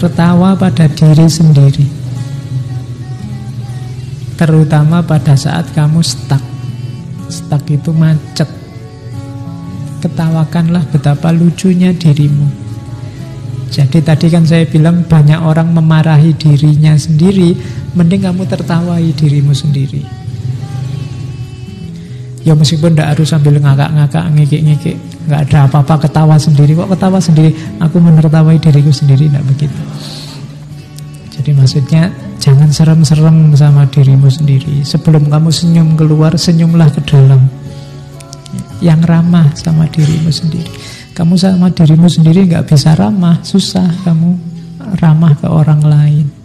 tertawa pada diri sendiri. Terutama pada saat kamu stuck. Stuck itu macet. Ketawakanlah betapa lucunya dirimu. Jadi tadi kan saya bilang banyak orang memarahi dirinya sendiri, mending kamu tertawai dirimu sendiri. Ya meskipun tidak harus sambil ngakak-ngakak, ngikik-ngikik, nggak ada apa-apa ketawa sendiri. Kok ketawa sendiri? Aku menertawai diriku sendiri, tidak begitu. Jadi maksudnya jangan serem-serem sama dirimu sendiri. Sebelum kamu senyum keluar, senyumlah ke dalam. Yang ramah sama dirimu sendiri. Kamu sama dirimu sendiri nggak bisa ramah, susah kamu ramah ke orang lain.